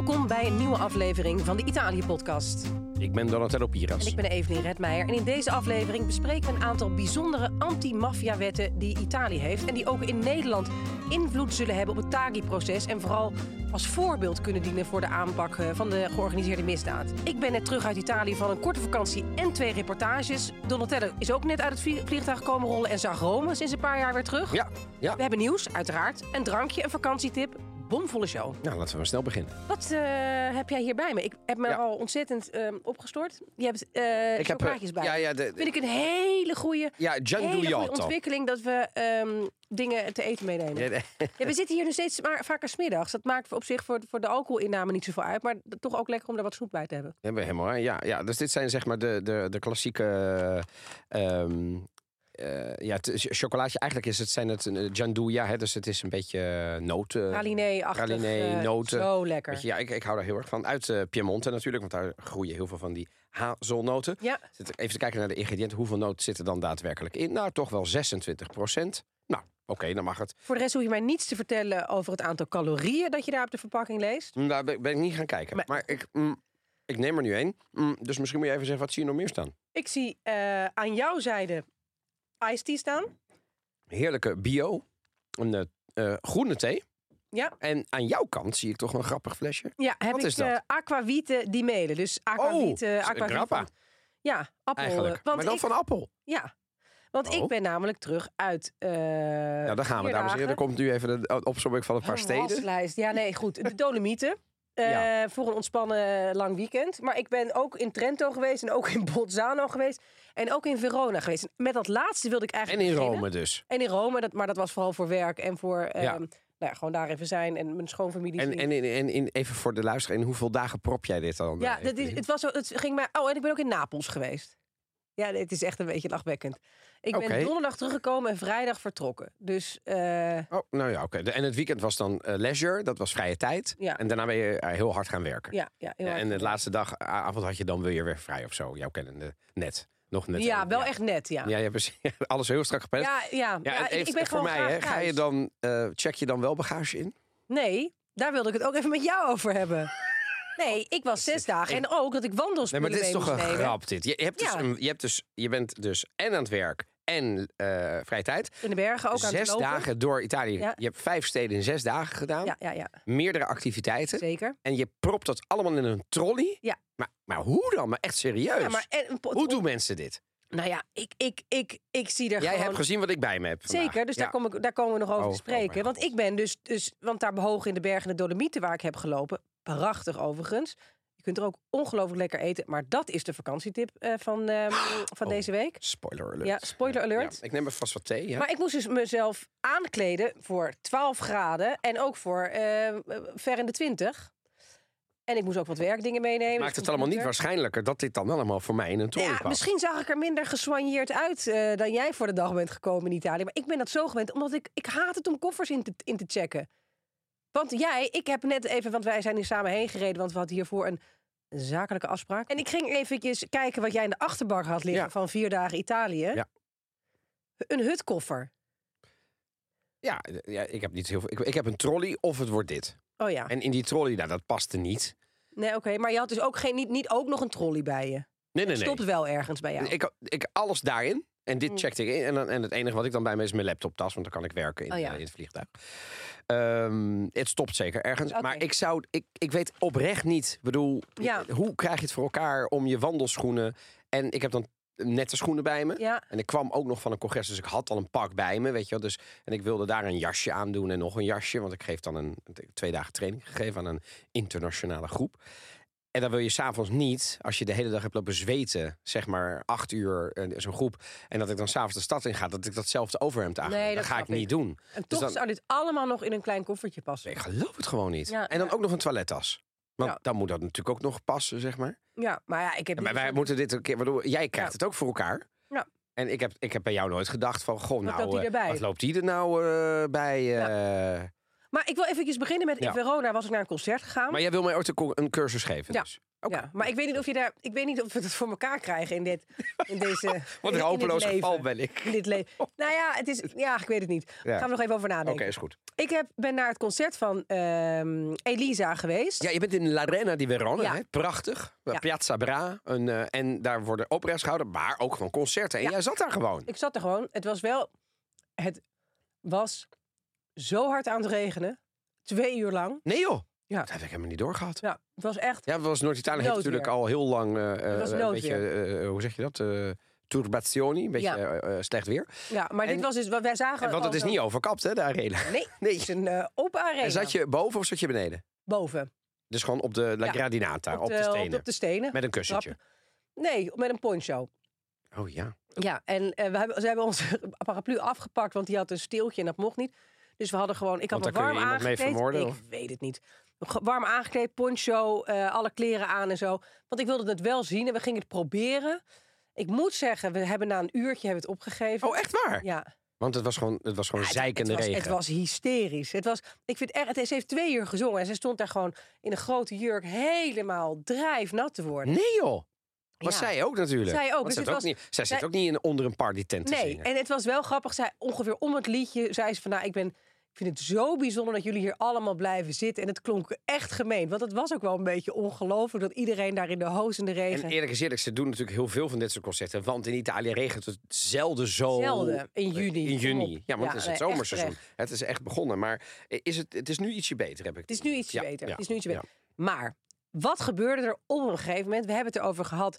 Welkom bij een nieuwe aflevering van de Italië-podcast. Ik ben Donatello Piras. En ik ben Evelien Redmeijer. En in deze aflevering bespreken we een aantal bijzondere anti-maffia-wetten die Italië heeft. En die ook in Nederland invloed zullen hebben op het Taghi-proces. En vooral als voorbeeld kunnen dienen voor de aanpak eh, van de georganiseerde misdaad. Ik ben net terug uit Italië van een korte vakantie en twee reportages. Donatello is ook net uit het vlie- vliegtuig komen rollen en zag Rome sinds een paar jaar weer terug. Ja, ja. We hebben nieuws, uiteraard. Een drankje, een vakantietip. Bomvolle show. Nou, laten we maar snel beginnen. Wat eh, heb jij hier bij me? Ik heb me Ja. al ontzettend ehm, opgestort. Je hebt eh Ik heb, eh, chocolaatjes bij. ja, ja, de, Vind ik een hele goede, ja, hele goede ontwikkeling dat we ehm, dingen te eten meenemen. Ja, we zitten hier nu steeds maar vaker smiddags. Dat maakt op zich voor, voor de alcoholinname niet zoveel uit. Maar toch ook lekker om daar wat snoep bij te hebben. hebben we helemaal. Ja, ja, dus dit zijn zeg maar de, de, de klassieke. ehm eh, ja, het chocolaatje. Eigenlijk is het, zijn het een Gianduja, hè, dus het is een beetje eh, noten. Pralinee-achtig. pralinee, eh, noten. Zo lekker. Ja, ik, ik hou daar heel erg van. Uit Piemonte natuurlijk, want daar groeien heel veel van die hazelnoten. Ja, Zit- Even te kijken naar de ingrediënten. Hoeveel noten zitten dan daadwerkelijk in? Nou, toch wel 26 procent. Nou, oké, dan mag het. voor de rest hoef je mij niets te vertellen over het aantal calorieën dat je daar op de verpakking leest. Mm, Daar ben ik niet gaan kijken. Maar- Maar, ik, mm, ik neem er nu één. Mm, dus misschien moet je even zeggen, wat zie je nog meer staan? Ik zie aan jouw zijde iced tea staan. Heerlijke bio. Een eh, eh, groene thee. Ja. En aan jouw kant zie ik toch een grappig flesje. Ja, heb Wat ik is dat? eh, aquavite di mele. Dus aquavite, Oh, aquavite Ja, appel. Eigenlijk. eh, Want maar dan ik, van appel. Ja, want ik Oh. ben namelijk terug uit. eh Ja, daar gaan we, dames en heren. Er komt nu even de opzomming van een paar steden. waslijst. Ja, nee, goed. De Dolomieten. Eh, Ja. Voor een ontspannen lang weekend. Maar ik ben ook in Trento geweest en ook in Bolzano geweest. En ook in Verona geweest. En Met dat laatste wilde ik En eigenlijk in beginnen. Rome dus. En in Rome, dat, maar dat was vooral voor werk en voor eh, Ja. nou ja, gewoon daar even zijn en mijn schoonfamilie En, zien. en, in, en in, even voor de luisteraar, in hoeveel dagen prop jij dit dan? Ja, eh, dat is, het, was zo, het ging mij. Oh, en ik ben ook in Napels geweest. Ja, nee, het is echt een beetje lachwekkend. Ik ben donderdag teruggekomen en vrijdag vertrokken. Dus eh, Oh, nou ja, oké. En het weekend was dan eh, leisure, dat was vrije tijd. Ja. En daarna ben je eh, heel hard gaan werken. ja, ja, heel hard en de laatste dag, a- avond had je dan weer weer vrij of zo. Jouw kennende net. Nog net. Ja, wel echt net, ja. Ja, je hebt precies- alles heel strak gepland. Ja, ja, Ja, even ik ben voor mij, hè, ga je dan, check je dan wel bagage in? Nee, daar wilde ik het ook even met jou over hebben. Nee, ik was zes dagen. En ook dat ik Nee, wandelspullen maar dit is toch een grap dit. Je, hebt dus Ja. een, je, hebt dus, je bent dus en aan het werk en vrije tijd. In de bergen ook aan het Zes dagen door Italië. Ja. Je hebt vijf steden in zes dagen gedaan. Ja, ja, ja, Meerdere activiteiten. zeker. En je propt dat allemaal in een trolley. Ja. Maar, maar hoe dan? Maar echt serieus. Ja, maar en, Hoe doen mensen dit? Nou ja, ik, ik, ik, ik zie er Jij gewoon... hebt gezien wat ik bij me heb. vandaag. Zeker, dus Ja. daar, kom ik, daar komen we nog over Oh, te oh spreken. mijn want ik ben dus, dus, want daar behoog in de bergen de Dolomieten waar ik heb gelopen, prachtig overigens. Je kunt er ook ongelooflijk lekker eten, maar dat is de vakantietip eh, van, ehm, van Oh. deze week. Spoiler alert. Ja, spoiler alert. Ja, ik neem even vast wat thee. Ja. Maar ik moest dus mezelf aankleden voor 12 graden en ook voor eh, ver in de 20. En ik moest ook wat werkdingen meenemen. Maakt dus het allemaal niet waarschijnlijker dat dit dan allemaal voor mij in een trolley Ja, past. misschien zag ik er minder gesoigneerd uit eh, dan jij voor de dag bent gekomen in Italië. Maar ik ben dat zo gewend, omdat ik, ik haat het om koffers in te, in te checken. Want jij, ik heb net even, want wij zijn hier samen heen gereden, want we hadden hiervoor een zakelijke afspraak. En ik ging eventjes kijken wat jij in de achterbak had liggen Ja. van vier dagen Italië. Ja. Een hutkoffer. Ja, ja, ik heb niet heel veel. Ik, ik heb een trolley of het wordt dit. Oh ja. En in die trolley, nou, dat paste niet. Nee, oké. Maar je had dus ook geen, niet, niet ook nog een trolley bij je. Nee, nee, nee. Stopt wel ergens bij jou. Ik, ik, alles daarin. En dit Mm. checkte ik in. En, dan, en het enige wat ik dan bij me is mijn laptoptas. Want dan kan ik werken in, Oh ja. in het vliegtuig. Ehm, het stopt zeker ergens. Maar ik zou... Ik, ik weet oprecht niet... Ik bedoel, Ja. hoe krijg je het voor elkaar om je wandelschoenen... En ik heb dan nette schoenen bij me. Ja, En ik kwam ook nog van een congres, dus ik had al een pak bij me, weet je wel. Dus, en ik wilde daar een jasje aan doen en nog een jasje. Want ik geef dan een twee dagen training gegeven aan een internationale groep. En dan wil je s'avonds niet, als je de hele dag hebt lopen zweten, zeg maar acht uur eh, zo'n groep. En dat ik dan s'avonds de stad in ga, dat ik datzelfde overhemd aan. Nee, dat dat ga ik niet doen. en Dus toch dan- zou dit allemaal nog in een klein koffertje passen. Ik geloof het gewoon niet. Ja, en dan ja. ook nog een toilettas. Want Ja. dan moet dat natuurlijk ook nog passen, zeg maar. Ja, maar ja, ik heb En wij, zo- moeten dit een keer, waardoor jij krijgt het ook voor elkaar. Ja. En ik heb, ik heb bij jou nooit gedacht van, goh, nou, eh, wat loopt die er nou eh, bij? Maar ik wil eventjes beginnen met... In Verona was ik naar een concert gegaan. Maar jij wil mij ook een cursus geven Ja. dus? Oké. Ja, maar ik weet niet of je daar... Ik weet niet of we het voor elkaar krijgen in dit... In deze, Wat een hopeloos geval ben ik. In dit leven. Nou ja, het is... Ja, ik weet het niet. Ja. Gaan we nog even over Oké, nadenken. is goed. Ik heb, ben naar het concert van ehm, Elisa geweest. Ja, je bent in l'Arena di Verona, Ja. hè? prachtig. Ja. Piazza Bra. Een, eh, en daar worden opera's gehouden, maar ook gewoon concerten. En jij zat daar gewoon. Ik zat er gewoon. Het was wel... Het was zo hard aan het regenen. Twee uur lang. Nee joh, Ja. dat heb ik helemaal niet doorgehad. Ja, het was echt... Ja, was Noord-Italië heeft natuurlijk al heel lang was een beetje, eh, hoe zeg je dat? Eh turbazioni, een beetje Ja. slecht weer. Ja, maar En- dit was dus... wat Wij zagen... En, want het is niet overkapt, hè, de arena. Nee, Nee. het is een open arena. En zat je boven of zat je beneden? Boven. Dus gewoon op de La Ja. Gradinata, op de, op stenen. op de stenen. Met een kussentje. Nee, met een poncho. Oh ja. Ja, en we hebben, ze hebben onze paraplu afgepakt, want die had een steeltje en dat mocht niet. Dus we hadden gewoon, ik had me warm aangekleed. ik weet het niet. Warm aangekleed, poncho, eh, alle kleren aan en zo. Want ik wilde het wel zien en we gingen het proberen. Ik moet zeggen, we hebben na een uurtje hebben het opgegeven. Oh, echt waar? Ja, Want het was gewoon, het was gewoon Ja, zeikende het, regen. Het was hysterisch. Het was, ik vind echt, het, ze heeft twee uur gezongen en ze stond daar gewoon in een grote jurk helemaal drijfnat te worden. Nee joh. Was Ja. zij ook natuurlijk. Zij ook, dus zit ook was- niet, zij zit ook niet in, onder een partytent te Nee, zingen. en het was wel grappig. Zij ongeveer om het liedje zei ze van, nou, ik ben, ik vind het zo bijzonder dat jullie hier allemaal blijven zitten. En het klonk echt gemeen, want het was ook wel een beetje ongelooflijk dat iedereen daar in de hoos in de En regen. eerlijk is eerlijk, ze doen natuurlijk heel veel van dit soort concerten. Want in Italië regent het zelden zo. Zelden, in juni, In juni. Ja, want Ja, het is het nee, zomerseizoen. Het is echt begonnen. Maar is het, het is nu ietsje beter, heb ik Het is nu ietsje Ja, beter. ja, Het is nu ietsje beter. Maar wat gebeurde er op een gegeven moment? We hebben het erover gehad.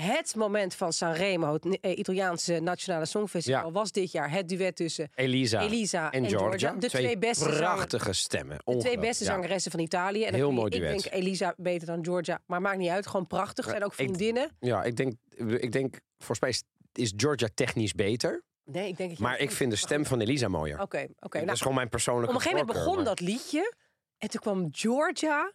Het moment van Sanremo, het eh, Italiaanse Nationale Songfestival, Ja. was dit jaar het duet tussen Elisa, Elisa en, en Georgia. Georgia. De twee beste prachtige stemmen. de twee beste ja. zangeressen van Italië. En Heel mooi Ik duet. denk Elisa beter dan Georgia, maar maakt niet uit. Gewoon prachtig. Zijn ook ik- vriendinnen. Ja, ik denk, ik denk, volgens mij is- Georgia technisch beter. Nee, ik denk Maar ik vind de stem van Elisa mooier. Oké, oké. dat nou, is gewoon mijn persoonlijke op een gegeven moment begon maar- dat liedje. En toen kwam Georgia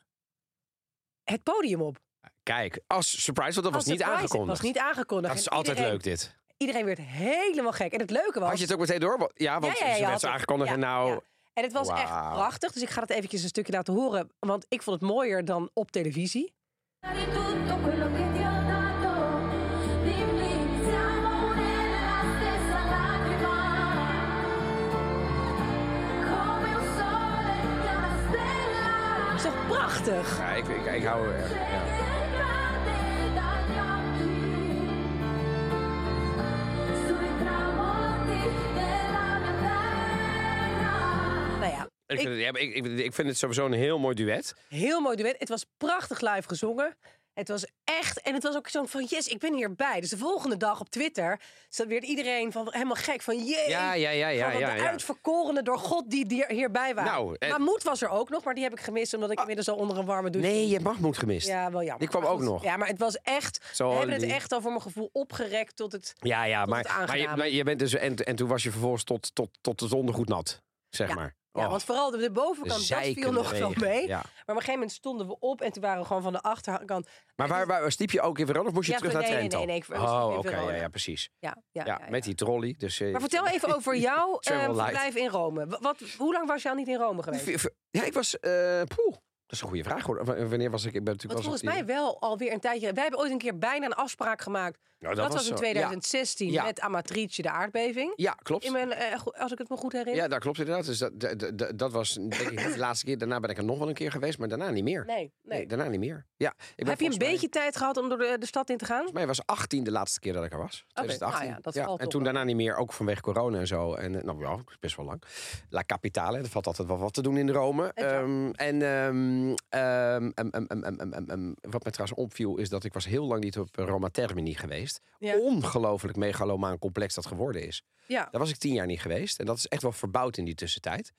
het podium op. Kijk, als surprise, want dat was niet surprise. aangekondigd. Het was niet aangekondigd. Dat is En altijd iedereen- leuk, dit. Iedereen werd helemaal gek. En het leuke was... Had je het ook meteen door? Ja, want Ja, ja, aangekondigd en nou... En het was echt prachtig. Dus ik ga het eventjes een stukje laten horen. Want ik vond het mooier dan op televisie. is toch prachtig? Ja, ik, ik, ik hou er. Ik, Ik- vind het, ja, ik, ik, ik vind het sowieso een heel mooi duet. heel mooi duet. Het was prachtig live gezongen. Het was echt, en het was ook zo'n van, yes, ik ben hierbij. Dus de volgende dag op Twitter zat weer iedereen van helemaal gek van, jee. Ja, ja, ja, ja, van ja. de ja. uitverkorene door God die die hierbij waren. Nou, Maar Moed was er ook nog, maar die heb ik gemist omdat ik inmiddels al onder een warme douche Nee, je hebt Mahmoud gemist. Ja, wel jammer. Die kwam ook goed. nog. Ja, maar het was echt. Zo, we hebben het echt al voor mijn gevoel opgerekt tot het. Ja, ja, maar, het maar, je, maar je bent dus en, en toen was je vervolgens tot, tot, tot het ondergoed nat, zeg Ja. maar. Ja, Oh, want vooral de, de bovenkant dat viel nog wel mee. Ja. Maar op een gegeven moment stonden we op en toen waren we gewoon van de achterkant. Maar waar, waar sliep je ook in Verona of moest je Ja, terug naar nee, nee, Trento? nee, nee, sliepen oh, oké, ja, ja, precies. Ja, ja, met die trolley. Dus, eh, Maar vertel even over jouw Travel eh, verblijf in Rome. Wat, wat- hoe lang was je al niet in Rome geweest? Ja, ik was... eh poeh, dat is een goede vraag. hoor. W- Wanneer was ik? Ik ben natuurlijk Want volgens mij wel alweer een tijdje. Wij hebben ooit een keer bijna een afspraak gemaakt. Dat, was, in 2016 met Amatrice de aardbeving. Ja, klopt. In mijn, als ik het me goed herinner. Ja, dat klopt inderdaad. Dus dat, dat was denk ik de laatste keer. Daarna ben ik er nog wel een keer geweest, maar daarna niet meer. Nee, nee. daarna niet meer. Ja, ik Heb je een beetje tijd gehad om door de, stad in te gaan? Volgens mij was 18 de laatste keer dat ik er was. 2018. Ah, ja, dat ja. En toen daarna niet meer, ook vanwege corona en zo. En nou best wel lang. La Capitale, er valt altijd wel wat te doen in Rome. En wat mij trouwens opviel, is dat ik was heel lang niet op Roma Termini geweest. Ja. Ongelooflijk megalomaan complex dat geworden is. Ja. Daar was ik tien jaar niet geweest. En dat is echt wel verbouwd in die tussentijd.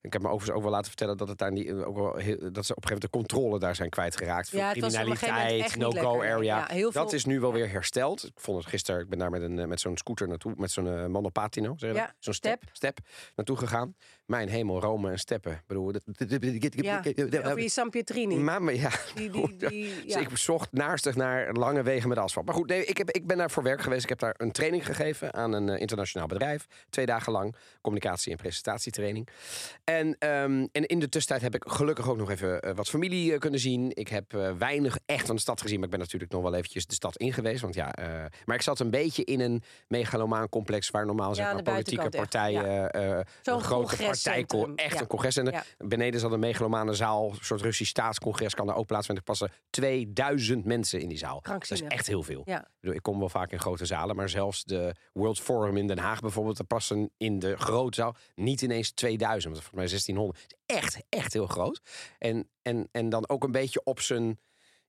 Ik heb me overigens ook wel laten vertellen dat, het daar niet, ook wel heel, dat ze op een gegeven moment de controle daar zijn kwijtgeraakt. Veel Ja, criminaliteit, no-go area. Ja, Dat is nu wel weer hersteld. Ik vond het gisteren, ik ben daar met, een, eh, met zo'n scooter naartoe, met zo'n eh, monopatino, zeg je Ja, dat? Zo'n step, step. step naartoe gegaan. Mijn hemel, Rome en steppen. Ik bedoel, Ja, over die San Pietrini. maar, maar ja, Die, die, die, dus ja. ik zocht naarstig naar lange wegen met asfalt. Maar goed, nee, ik, heb, ik ben daar voor werk geweest. Ik heb daar een training gegeven aan een eh, internationaal bedrijf. Twee dagen lang. Communicatie- en presentatietraining. En, ehm, en in de tussentijd heb ik gelukkig ook nog even eh, wat familie eh, kunnen zien. Ik heb weinig echt van de stad gezien. Maar ik ben natuurlijk nog wel eventjes de stad in geweest. Want ja, maar ik zat een beetje in een megalomaan complex... waar normaal zeg aan maar, politieke partijen... eh, Zo'n grote echt ja. een congres. En Ja. beneden zat een megalomane zaal, een soort Russisch staatscongres kan daar ook plaatsvinden. Er passen 2000 mensen in die zaal. Dat is echt heel veel. Ja. Ik, bedoel, ik kom wel vaak in grote zalen, maar zelfs de World Forum in Den Haag bijvoorbeeld, daar passen in de grote zaal niet ineens 2000, want volgens mij 1600. Het is echt, echt heel groot. En, en, en dan ook een beetje op zijn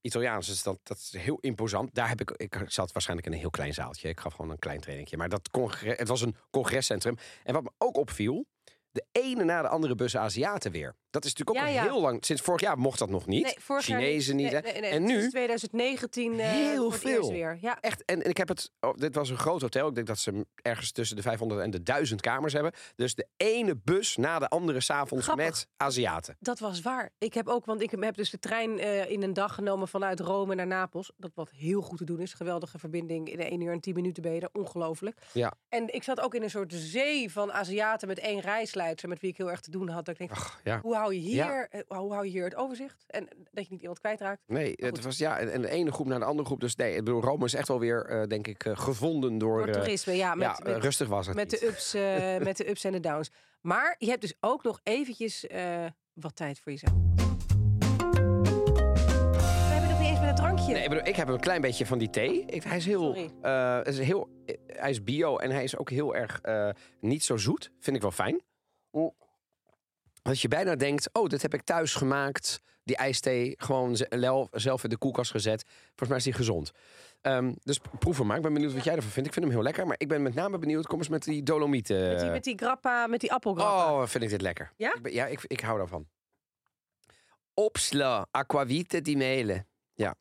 Italiaans. Dus dat, dat is heel imposant. Daar heb ik, ik zat waarschijnlijk in een heel klein zaaltje. Ik gaf gewoon een klein trainingje. Maar dat het was een congrescentrum. En wat me ook opviel, de ene na de andere bus Aziaten weer. Dat is natuurlijk ook Ja, heel lang. Sinds vorig jaar mocht dat nog niet. Nee, vorig Chinezen niet. Nee, nee, en nu 2019 eh, Heel veel. weer. Ja. echt. En, en ik heb het. Oh, dit was een groot hotel. Ik denk dat ze ergens tussen de 500 en de 1000 kamers hebben. Dus de ene bus na de andere s'avonds met Aziaten. Dat was waar. Ik heb ook, want ik heb dus de trein eh, in een dag genomen vanuit Rome naar Napels. Dat wat heel goed te doen is. Geweldige verbinding. In 1 uur en 10 minuten ben je er. Ongelooflijk. Ja. En ik zat ook in een soort zee van Aziaten met één reisleidster met wie ik heel erg te doen had. Dat ik denk, Ach, ja. hoe hou je hier, Ja. eh, hoe hou je hier het overzicht? En dat je niet iemand kwijtraakt. Nee, het was ja. En, en de ene groep naar de andere groep. Dus nee, ik bedoel, Rome is echt wel weer, eh, denk ik, eh, gevonden door. Door eh, toerisme, ja. Met, ja, eh, met, rustig was het. met, niet. de ups, eh, met de ups en de downs. Maar je hebt dus ook nog eventjes eh, wat tijd voor jezelf. We hebben nog niet eens met een drankje. Nee, ik, bedoel, ik heb een klein beetje van die thee. Ik, hij is heel, eh, is heel, eh, hij is bio en hij is ook heel erg eh, niet zo zoet. Vind ik wel fijn. Dat je bijna denkt, oh, dit heb ik thuis gemaakt. Die ijsthee gewoon zelf in de koelkast gezet. Volgens mij is die gezond. Ehm, dus proef hem maar. Ik ben benieuwd wat jij ervan vindt. Ik vind hem heel lekker. Maar ik ben met name benieuwd. Kom eens met die dolomieten. Met die, met die grappa, met die appelgrappa. Oh, vind ik dit lekker. Ja? Ik ben- ja, ik, ik hou daarvan. Opsla, aquavite di mele. Ja.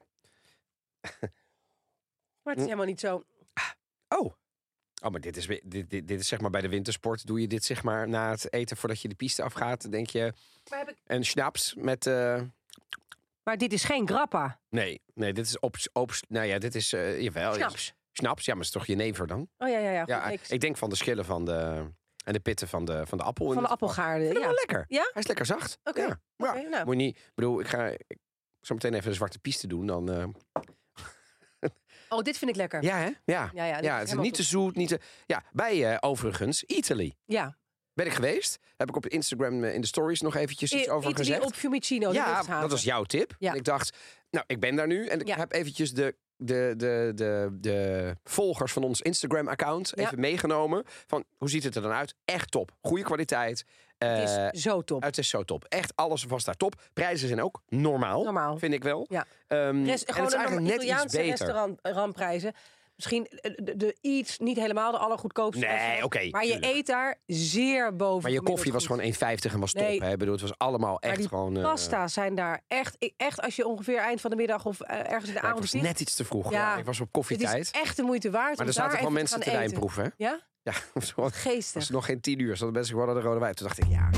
Maar het is helemaal niet zo. Oh. Oh, maar dit is, weer- dit, dit, dit is zeg maar bij de wintersport. Doe je dit zeg maar na het eten voordat je de piste afgaat? Denk je Maar, heb ik... een schnaps met... eh, maar dit is geen grappa. Nee, nee, dit is op, op nou ja, dit is uh, jawel. Snaps. Snaps, ja, maar het is toch jenever dan? Oh ja, ja, ja. Ja, ik- denk van de schillen van de en de pitten van de, van de appel. in van de appelgaarden. Ja. lekker. Ja? Hij is lekker zacht. Oké, Ja. Nou. Moet je niet, ik bedoel, ik ga ik, zo meteen even een zwarte piste doen. Dan, eh, Oh, dit vind ik lekker. ja, hè? Ja. ja, ja, dit Ja, het is helemaal niet te goed. zoet, niet te... Ja, bij eh, overigens, Italy. Ja. Ben ik geweest. Heb ik op Instagram eh, in de stories nog eventjes iets I- over Italy gezegd. op Fiumicino. de ja, luchthaven. dat was jouw tip. Ja. En ik dacht, nou, ik ben daar nu. En ik Ja. heb eventjes de, de, de, de, de volgers van ons Instagram-account Ja. even meegenomen. Van, hoe ziet het er dan uit? Echt top. Goede kwaliteit. Het Eh, is zo top. het is zo top. Echt, alles was daar top. Prijzen zijn ook normaal, Normaal. vind ik wel. Ja. Ehm, en het is eigenlijk net iets Italiaanse beter. restaurant randprijzen. Misschien eh, de, de iets, niet helemaal de allergoedkoopste. Nee, oké, Maar je tuurlijk. eet daar zeer boven. Maar je koffie was goed. gewoon 1,50 en was top. Nee. Hè? Ik bedoel, het was allemaal echt die gewoon... eh, pasta's zijn daar echt, echt als je ongeveer eind van de middag of eh, ergens in de avond was zit. net iets te vroeg. Ja. Ja. Ik was op Het koffietijd. is echt de moeite waard Maar er zaten daar gewoon mensen te wijnproeven. Hè? Ja? Ja, Geestig. was nog geen tien uur. Zodat mensen gewoon de rode wijn. Toen dacht ik, ja.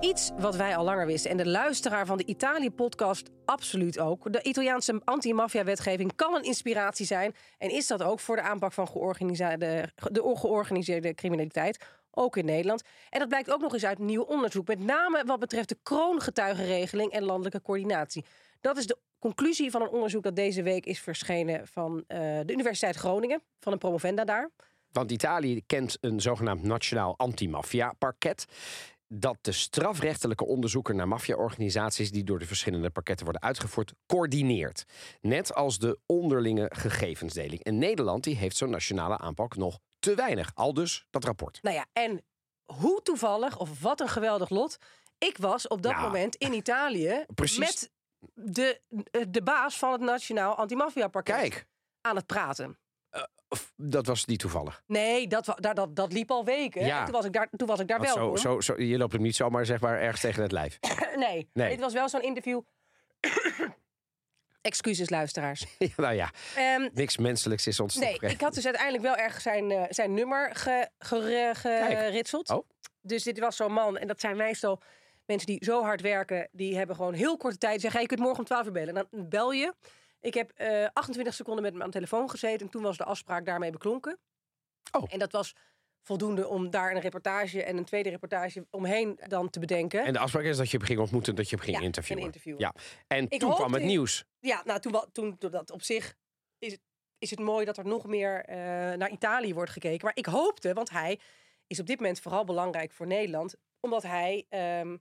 Iets wat wij al langer wisten en de luisteraar van de Italië-podcast absoluut ook. De Italiaanse anti-maffia-wetgeving kan een inspiratie zijn. En is dat ook voor de aanpak van georganiseerde, de georganiseerde criminaliteit. Ook in Nederland. En dat blijkt ook nog eens uit nieuw onderzoek. Met name wat betreft de kroongetuigenregeling en landelijke coördinatie. Dat is de conclusie van een onderzoek dat deze week is verschenen van eh, de Universiteit Groningen. Van een promovenda daar. Want Italië kent een zogenaamd nationaal anti-maffia-parket. Dat de strafrechtelijke onderzoeker naar maffiaorganisaties die door de verschillende pakketten worden uitgevoerd, coördineert. Net als de onderlinge gegevensdeling. En Nederland die heeft zo'n nationale aanpak nog te weinig. Al dus dat rapport. Nou ja, en hoe toevallig, of wat een geweldig lot. Ik was op dat moment in Italië precies. met de, de baas van het Nationaal Antimafia-pakket Kijk, aan het praten. of- dat was niet toevallig. Nee, dat, daar, dat, dat liep al weken. Ja. Toen was ik daar, toen was ik daar welkom. zo, zo, zo, je loopt hem niet zomaar zeg maar ergens tegen het lijf. Nee, Nee. dit was wel zo'n interview. Excuses, luisteraars. Ja, nou ja, Ehm, niks menselijks is ons te nee, ik had dus uiteindelijk wel erg zijn, eh, zijn nummer ge- geritseld. Oh. Dus dit was zo'n man. En dat zijn meestal mensen die zo hard werken. Die hebben gewoon heel korte tijd. Zeggen, hey, je kunt morgen om 12 uur bellen. Dan bel je. Ik heb eh 28 seconden met hem aan de telefoon gezeten. En toen was de afspraak daarmee beklonken. Oh. En dat was voldoende om daar een reportage en een tweede reportage omheen dan te bedenken. En de afspraak is dat je hem ging ontmoeten, dat je hem ging Ja, interviewen. Ja. En Ik toen kwam het nieuws. Ja, nou, toen, toen, toen dat op zich is het, is het mooi dat er nog meer eh, naar Italië wordt gekeken. Maar ik hoopte, want hij is op dit moment vooral belangrijk voor Nederland, omdat hij ehm,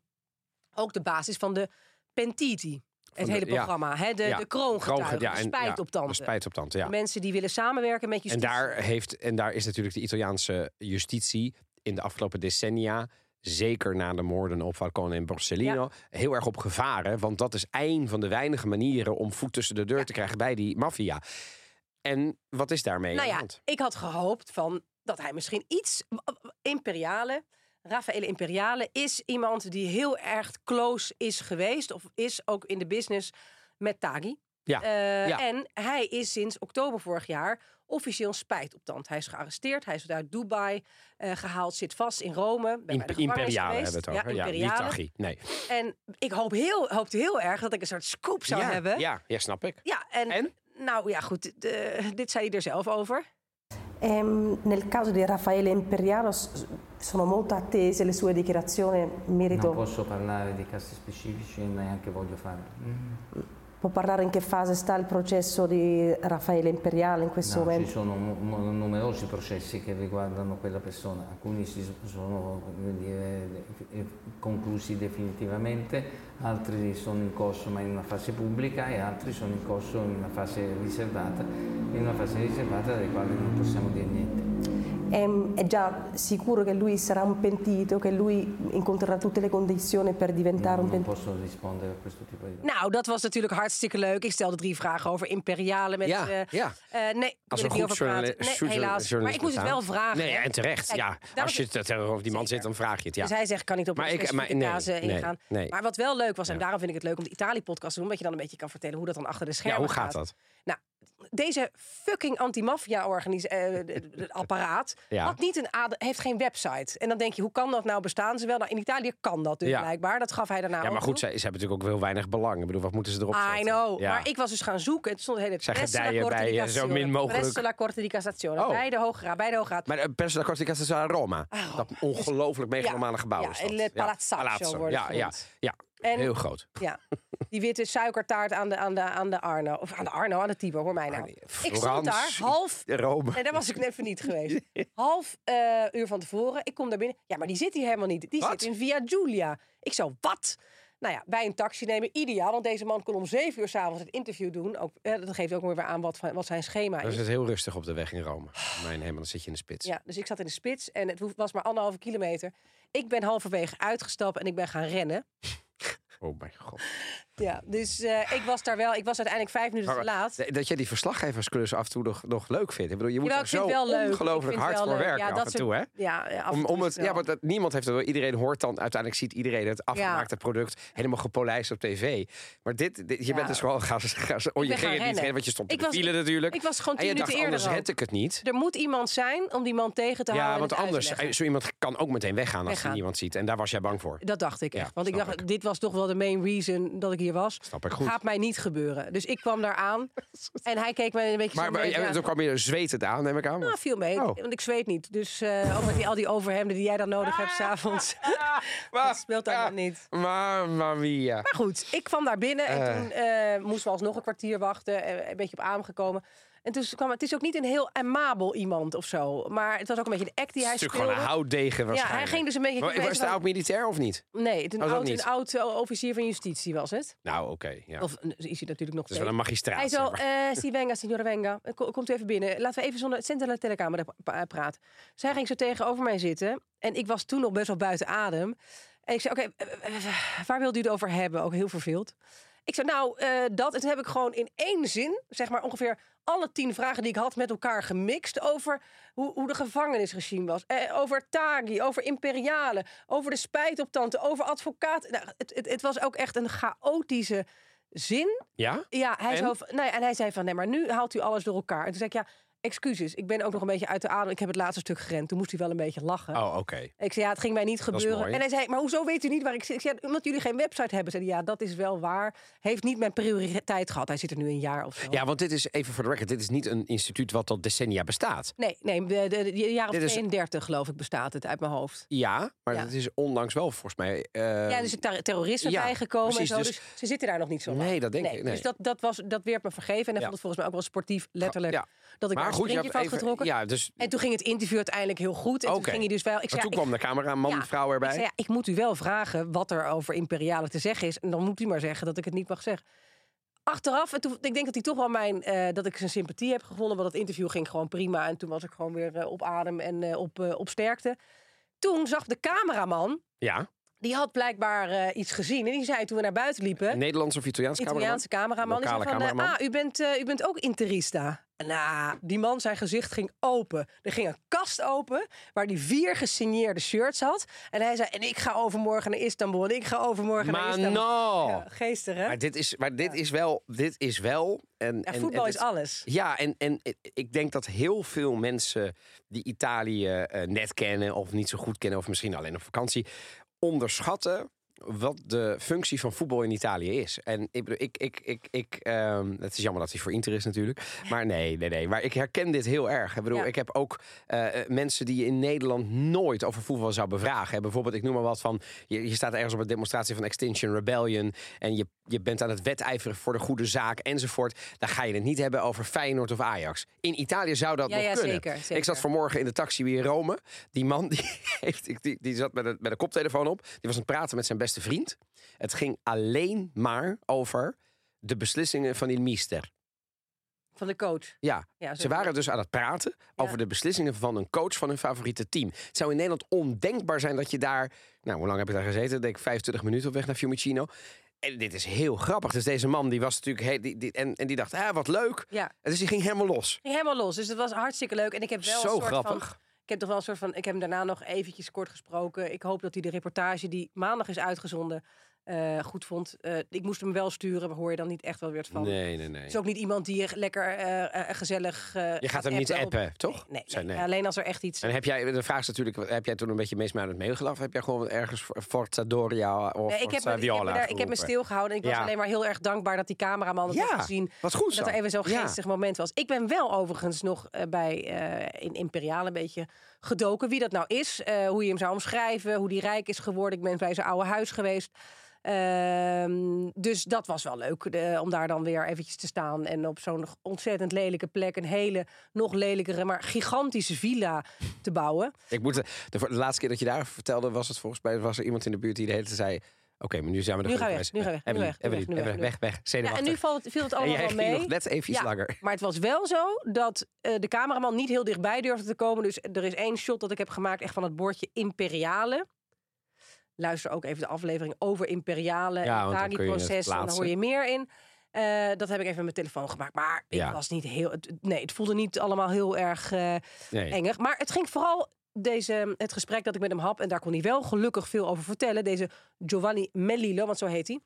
ook de basis van de Pentiti, het de- hele programma, hè, de, Ja, de kroongetuigen, Kroonge- ja, en- spijt op tanden. de Spijt op tanden, ja. Mensen die willen samenwerken met En justitie. daar, heeft, en daar is natuurlijk de Italiaanse justitie in de afgelopen decennia, zeker na de moorden op Falcone en Borsellino, heel erg op gevaren. Want dat is een van de weinige manieren om voet tussen de deur te krijgen bij die maffia. En wat is daarmee Nou ja, ik had gehoopt van dat hij misschien iets. Imperiale, Raffaele Imperiale is iemand die heel erg close is geweest. Of is ook in de business met Taghi. Ja, Eh, ja. En hij is sinds oktober vorig jaar officieel spijt op tand. Hij is gearresteerd. Hij is uit Dubai eh, gehaald. Zit vast in Rome. Ben Imp- imperiale hebben we het over. Ja, Ja, niet imperiale. Taghi. Nee. En ik hoop heel, hoopte heel erg dat ik een soort scoop zou ja, hebben. Ja, ja, snap ik. Ja, en, En? nou ja, goed. de- dit zei hij er zelf over. Ehm, nel caso di Raffaele Imperiale s- sono molto attese le sue dichiarazioni in merito. Non posso parlare di casi specifici e neanche voglio farlo. Può parlare in che fase sta il processo di Raffaele Imperiale in questo No, ci momento? sono mu- mu- numerosi processi che riguardano quella persona, alcuni si sono dire, conclusi definitivamente, altri sono in corso ma in una fase pubblica e altri sono in corso in una fase riservata, in una fase riservata dei quali non possiamo dire niente. Ehm, è già sicuro che lui sarà un pentito, che lui incontrerà tutte le condizioni per diventare Non, un non pentito? posso rispondere a questo tipo di Nou, dat was natuurlijk hartstikke leuk. Ik stelde drie vragen over imperiale met... Ja, eh, ja. eh, nee, ik Als een er niet goed over praten. journali- Nee, helaas. Maar ik moet het wel journalist vragen. Nee, en terecht. Kijk, ja, als je het tegenover die man zit, dan vraag je het. Ja. Dus hij zegt, kan niet op Maar een specifieke nee, ingaan. nee. Maar wat wel leuk was, en Ja. daarom vind ik het leuk om de Italië-podcast te doen... omdat je dan een beetje kan vertellen hoe dat dan achter de ja, schermen hoe gaat dat? Nou, deze fucking anti-maffia-apparaat Ja. had niet een heeft geen website. En dan denk je, hoe kan dat nou bestaan? Terwijl nou, in Italië kan dat dus Ja. blijkbaar. Dat gaf hij daarna Ja, maar goed, ze, ze hebben natuurlijk ook heel weinig belang. Ik bedoel, wat moeten ze erop zetten? I know. Ja. Maar ik was dus gaan zoeken. En het stond de hele Zij Presso gedijen Corte bij, eh, zo min mogelijk- Presso la Corte di Cassazione. Oh. Bij de Hoge Raad. Bij de Hoge Raad. Maar Perso da Corte di Cassazione Roma. Ah, dat ongelooflijk megalomane gebouw ja, is dat. il Palazzaccio wordt ja, ja, ja, En- heel groot. Ja, die witte suikertaart aan de, aan de, aan de Arno. Of aan de Arno, aan de Tibor, hoor mij nou. Ik stond daar half... Rome. Nee, daar was ik even niet geweest. Half eh, uur van tevoren. Ik kom daar binnen. Ja, maar die zit hier helemaal niet. Die Wat? zit in Via Giulia. Ik zo, wat? Nou ja, bij een taxi nemen, ideaal. Want deze man kon om zeven uur s'avonds het interview doen. Ook, eh, dat geeft ook weer aan wat, van- wat zijn schema is. is het heel rustig op de weg in Rome. Mijn hemel, dan zit je in de spits. Ja, dus ik zat in de spits en het was maar anderhalve kilometer. Ik ben halverwege uitgestapt en ik ben gaan rennen. Oh mijn god. Ja, dus eh, ik was daar wel. Ik was uiteindelijk vijf minuten te laat. Dat jij die verslaggeversklus af en toe nog, nog leuk vindt. Ik bedoel, je moet er vind zo ongelooflijk hard voor leuk. werken Ja, af en soort- toe, hè? Ja, ja, af en Om, toe om het, ja, want dat, niemand heeft het. Iedereen hoort dan uiteindelijk ziet iedereen het afgemaakte product helemaal gepolijst op tv. Maar dit, dit- je Ja. bent dus gewoon gaan, gaan, oh, je gaan ging het niet want je stond file natuurlijk. ik was gewoon en tien je dacht, minuten anders eerder red ik het niet. Er moet iemand zijn om die man tegen te houden. Ja, en want te anders, eh, zo iemand kan ook meteen weggaan als hij niemand ziet. En daar was jij bang voor. Dat dacht ik Ja, echt. Want ik dacht, dit was toch wel de main reason dat ik hier was. Snap ik goed. Gaat mij niet gebeuren. Dus ik kwam daar aan. en hij keek me een beetje Maar, zo'n maar toen kwam je zwetend aan, neem ik aan. Nou, viel mee. Oh. Want ik zweet niet. Dus ook met die, al die overhemden die jij dan nodig hebt s'avonds. dat speelt allemaal niet. Mamma mia. Maar goed, ik kwam daar binnen en Eh. toen eh, moesten we alsnog een kwartier wachten. een beetje op adem gekomen. En toen kwam het is ook niet een heel amabel iemand of zo. Maar het was ook een beetje de act die hij Stuk speelde. gewoon een houtdegen ja, waarschijnlijk. hij ging dus een beetje... Maar, was het oud militair of niet? Nee, het een, Oh, oud, niet. een oud eh, officier van justitie was het. Nou, oké. ja. Of is hij natuurlijk nog Het is wel een magistraat. Hij zo, eh si venga, signora venga. Eh, ko- Komt u even binnen. Laten we even zonder senza la telecamera eh, praten. Zij ging zo tegenover mij zitten. En ik was toen nog best wel buiten adem. En ik zei, oké, waar wilt u het over hebben? Ook heel verveeld. Ik zei, nou, dat. En toen heb ik gewoon in één zin, zeg maar ongeveer alle tien vragen die ik had met elkaar gemixt over hoe, hoe de gevangenisregime was. Eh, over Taghi, over imperiale, over de spijtoptante, over advocaat. Nou, het, het, het was ook echt een chaotische zin. Ja? Ja, hij En? zei, van- en hij zei van, nee, maar nu haalt u alles door elkaar. En toen zei ik, ja, excuses. Ik ben ook nog een beetje uit de adem. Ik heb het laatste stuk gerend. Toen moest hij wel een beetje lachen. Oh, oké. Ik zei, ja, het ging mij niet gebeuren. En hij zei, maar hoezo weet u niet waar ik zit? Ik zei, omdat jullie geen website hebben. Zei hij, ja, dat is wel waar. Heeft niet mijn prioriteit gehad. Hij zit er nu een jaar of zo. Ja, want dit is even voor de record. Dit is niet een instituut wat al decennia bestaat. Nee, nee, de, de, de jaar of Dit is- 32 geloof ik bestaat het uit mijn hoofd. Ja, maar Ja. het is onlangs wel volgens mij. eh, ja, er is een ter- terrorisme ja, bijgekomen precies, en zo. dus- Dus, ze zitten daar nog niet zo lang. Nee, dat denk ik, nee. Dus dat, dat, was, dat werd me vergeven. En hij Ja. vond het volgens mij ook wel sportief, letterlijk. Ja. Dat ik maar goed, je hebt even. getrokken. Ja, dus. En toen ging het interview uiteindelijk heel goed. En toen ging hij dus wel... Ik zei, toen ja, kwam de cameraman, Ja, vrouw erbij. Ik, zei, ja, ik moet u wel vragen wat er over imperiale te zeggen is. En dan moet u maar zeggen dat ik het niet mag zeggen. Achteraf, en toen, ik denk dat hij toch wel mijn, eh, dat ik zijn sympathie heb gevonden. Want het interview ging gewoon prima. En toen was ik gewoon weer eh, op adem en eh, op, op sterkte. Toen zag de cameraman, Ja, die had blijkbaar iets gezien. En die zei toen we naar buiten liepen. een Nederlands of Italiaans cameraman? Italiaanse cameraman. Die zei van, cameraman. ah, u bent, u bent ook interista. Nou, die man, zijn gezicht ging open. Er ging een kast open waar hij vier gesigneerde shirts had. En hij zei, en ik ga overmorgen naar Istanbul. En ik ga overmorgen naar Istanbul. no! Ja, geestig, hè? Maar dit is, maar dit is wel. Dit is wel en, Ja, en- voetbal en is alles. Ja, en, en ik denk dat heel veel mensen die Italië eh, net kennen of niet zo goed kennen, of misschien alleen op vakantie, onderschatten wat de functie van voetbal in Italië is. En ik ik, ik, ik, ik ehm, het is jammer dat hij voor Inter is natuurlijk. Maar nee, nee, nee. Maar ik herken dit heel erg. Ik bedoel, Ja. ik heb ook eh, eh, mensen die je in Nederland nooit over voetbal zou bevragen. Bijvoorbeeld, ik noem maar wat van, je, je staat ergens op een demonstratie van Extinction Rebellion en je, je bent aan het wedijveren voor de goede zaak enzovoort. Dan ga je het niet hebben over Feyenoord of Ajax. In Italië zou dat Ja, nog ja, kunnen. zeker, zeker. Ik zat vanmorgen in de taxi weer in Rome. Die man die, heeft, die, die zat met een, met een koptelefoon op. Die was aan het praten met zijn beste vriend. Het ging alleen maar over de beslissingen van die mister. Van de coach. Ja, Ja, ze waren dus aan het praten over de beslissingen van een coach van hun favoriete team. Het zou in Nederland ondenkbaar zijn dat je daar... Nou, hoe lang heb ik daar gezeten? Denk ik 25 minuten op weg naar Fiumicino. En dit is heel grappig. Dus deze man die was natuurlijk... He, die, die- en, en die dacht, ah, wat leuk. Ja, En dus die ging helemaal los. ging helemaal los. Dus het was hartstikke leuk. En ik heb wel Zo een soort grappig. van... Ik heb toch wel een soort van... Ik heb hem daarna nog eventjes kort gesproken. Ik hoop dat hij de reportage die maandag is uitgezonden eh, goed vond. Eh, ik moest hem wel sturen. Hoor je dan niet echt wel weer van. Nee, nee, nee. Het is ook niet iemand die je lekker eh, gezellig. Je gaat hem niet op- appen, toch? Nee, nee, nee. alleen als er echt iets. En heb jij, de vraag is natuurlijk, heb jij toen een beetje meesmuilend meegelachen? Of heb jij gewoon ergens Forza Doria of Nee, ik, heb, me- ik, heb me Viola ik heb me geroepen? stilgehouden. Ik was alleen maar heel erg dankbaar dat die cameraman het Ja, had gezien. wat goed zo. Dat er even zo'n Ja. geestig moment was. Ik ben wel overigens nog bij in Imperiaal een beetje gedoken. Wie dat nou is, hoe je hem zou omschrijven, hoe die rijk is geworden. Ik ben bij zijn oude huis geweest. Ehm, dus dat was wel leuk de- om daar dan weer eventjes te staan. En op zo'n ontzettend lelijke plek een hele, nog lelijkere, maar gigantische villa te bouwen. Ik moet, de, laatste keer dat je daarover vertelde, was het volgens mij was er iemand in de buurt die de hele tijd zei: Oké, maar nu zijn we er Nu genoeg ga je weg, nu je weg, Evelien, weg, nu Evelien, weg, nu Evelien, weg, weg, weg, Ja, en nu valt, viel het En allemaal jij wel mee. nog net even iets Ja, langer. Maar het was wel zo dat eh, de cameraman niet heel dichtbij durfde te komen. Dus er is één shot dat ik heb gemaakt echt van het bordje Imperiale. Luister ook even de aflevering over Imperiale Ja, en want dan hoor je meer in. Eh, dat heb ik even met mijn telefoon gemaakt. Maar ik Ja. was niet heel... het- Nee, het voelde niet allemaal heel erg Nee. engig. Maar het ging vooral... Deze, het gesprek dat ik met hem had, en daar kon hij wel gelukkig veel over vertellen. Deze Giovanni Mellilo, want zo heet hij.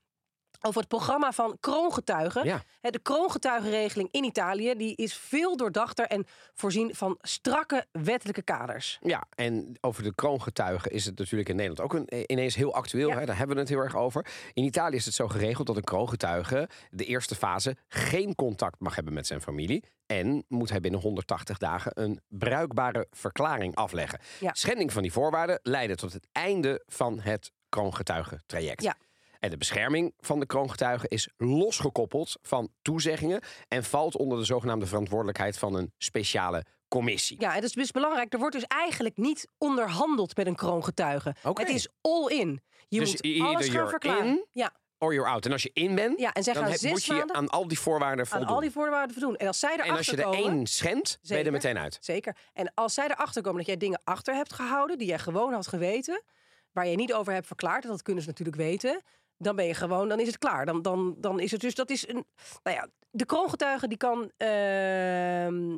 Over het programma van kroongetuigen. Ja. De kroongetuigenregeling in Italië die is veel doordachter en voorzien van strakke wettelijke kaders. Ja, en over de kroongetuigen is het natuurlijk in Nederland ook een, eh, ineens heel actueel. Ja. Hè? Daar hebben we het heel erg over. In Italië is het zo geregeld dat een kroongetuige de eerste fase geen contact mag hebben met zijn familie. En moet hij binnen 180 dagen een bruikbare verklaring afleggen. Ja. Schending van die voorwaarden leidde tot het einde van het kroongetuigentraject. Ja. En de bescherming van de kroongetuigen is losgekoppeld van toezeggingen en valt onder de zogenaamde verantwoordelijkheid van een speciale commissie. Ja, en dat is dus belangrijk. Er wordt dus eigenlijk niet onderhandeld met een kroongetuige. Het is all in. Je Dus moet alles gaan verklaren. in, Ja, Or you're out. En als je in bent, ja, en zij dan gaan zes moet je maanden aan al die voorwaarden aan voldoen. al die voorwaarden voldoen. En als zij en als erachter je er komen... één schendt, ben je er meteen uit. Zeker. En als zij erachter komen dat jij dingen achter hebt gehouden... die jij gewoon had geweten... waar je niet over hebt verklaard... dat kunnen ze natuurlijk weten... dan ben je gewoon, dan is het klaar. Dan, dan, dan is het dus, dat is een... Nou ja, de kroongetuige die kan... ehm,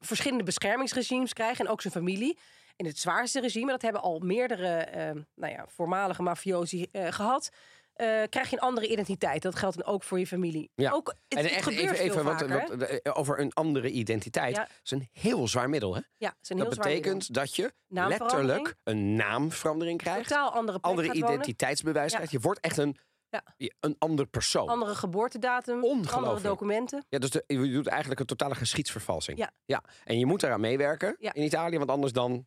verschillende beschermingsregimes krijgen... en ook zijn familie. In het zwaarste regime, dat hebben al meerdere... ehm, nou ja, voormalige mafiosi eh, gehad... eh, krijg je een andere identiteit. Dat geldt dan ook voor je familie. Ja. Ook, het, en het echt gebeurt even, vaker, want, eh, over een andere identiteit. Ja. Dat is een heel zwaar middel. Hè? Ja, het is een Dat heel betekent dat je letterlijk een naamverandering krijgt. totaal andere andere identiteitsbewijs Ja. krijgt. Je wordt echt een, Ja. een ander persoon. Andere geboortedatum, andere documenten. Ja, dus de, je doet eigenlijk een totale geschiedsvervalsing. Ja. ja. En je moet daaraan meewerken Ja. in Italië, want anders dan...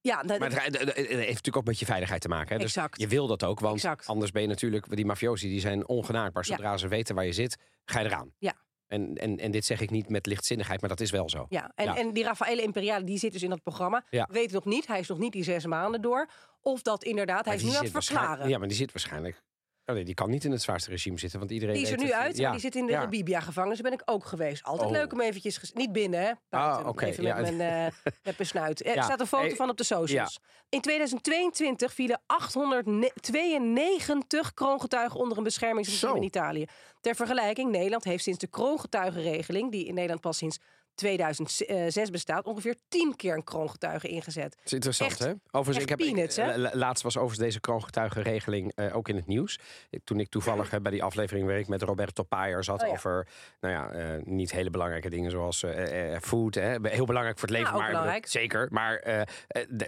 Ja, dat- Maar het, het- het heeft natuurlijk ook met je veiligheid te maken. Hè? Dus Exact. je wil dat ook, want Exact. anders ben je natuurlijk... Die mafiosi die zijn ongenaakbaar. Ja. Zodra ze weten waar je zit, ga je eraan. Ja. En, en, en dit zeg ik niet met lichtzinnigheid, maar dat is wel zo. Ja, en, Ja. en die Raffaele Imperiale die zit dus in dat programma. Ja. Weet nog niet, hij is nog niet die zes maanden door. Of dat inderdaad, hij is nu aan het verklaren. Ja, maar die zit waarschijnlijk... Oh nee, die kan niet in het zwaarste regime zitten, want iedereen Die is er nu uit, Ja. maar die zit in de Ja. Libia-gevangenis. Daar ben ik ook geweest. Altijd Oh. leuk om eventjes... Niet binnen, hè? Buiten. oké, Even ja. met, mijn, eh, met mijn snuit. Er Ja. staat een foto Hey, van op de socials. In 2022 vielen 892 kroongetuigen onder een beschermingsregime in Italië. Ter vergelijking, Nederland heeft sinds de kroongetuigenregeling... die in Nederland pas sinds 2006 bestaat... ongeveer 10 keer een kroongetuige ingezet. Dat is interessant, Echt- hè? Overigens, ik heb, peanuts, ik- hè? la- Laatst was overigens deze kroongetuigenregeling eh, ook in het nieuws. Toen ik toevallig eh, bij die aflevering waar ik met Roberto Paier zat... Oh ja. over nou ja, eh, niet hele belangrijke dingen zoals eh, eh, food. Hè? Heel belangrijk voor het leven, Ja, maar zeker. Maar eh, eh,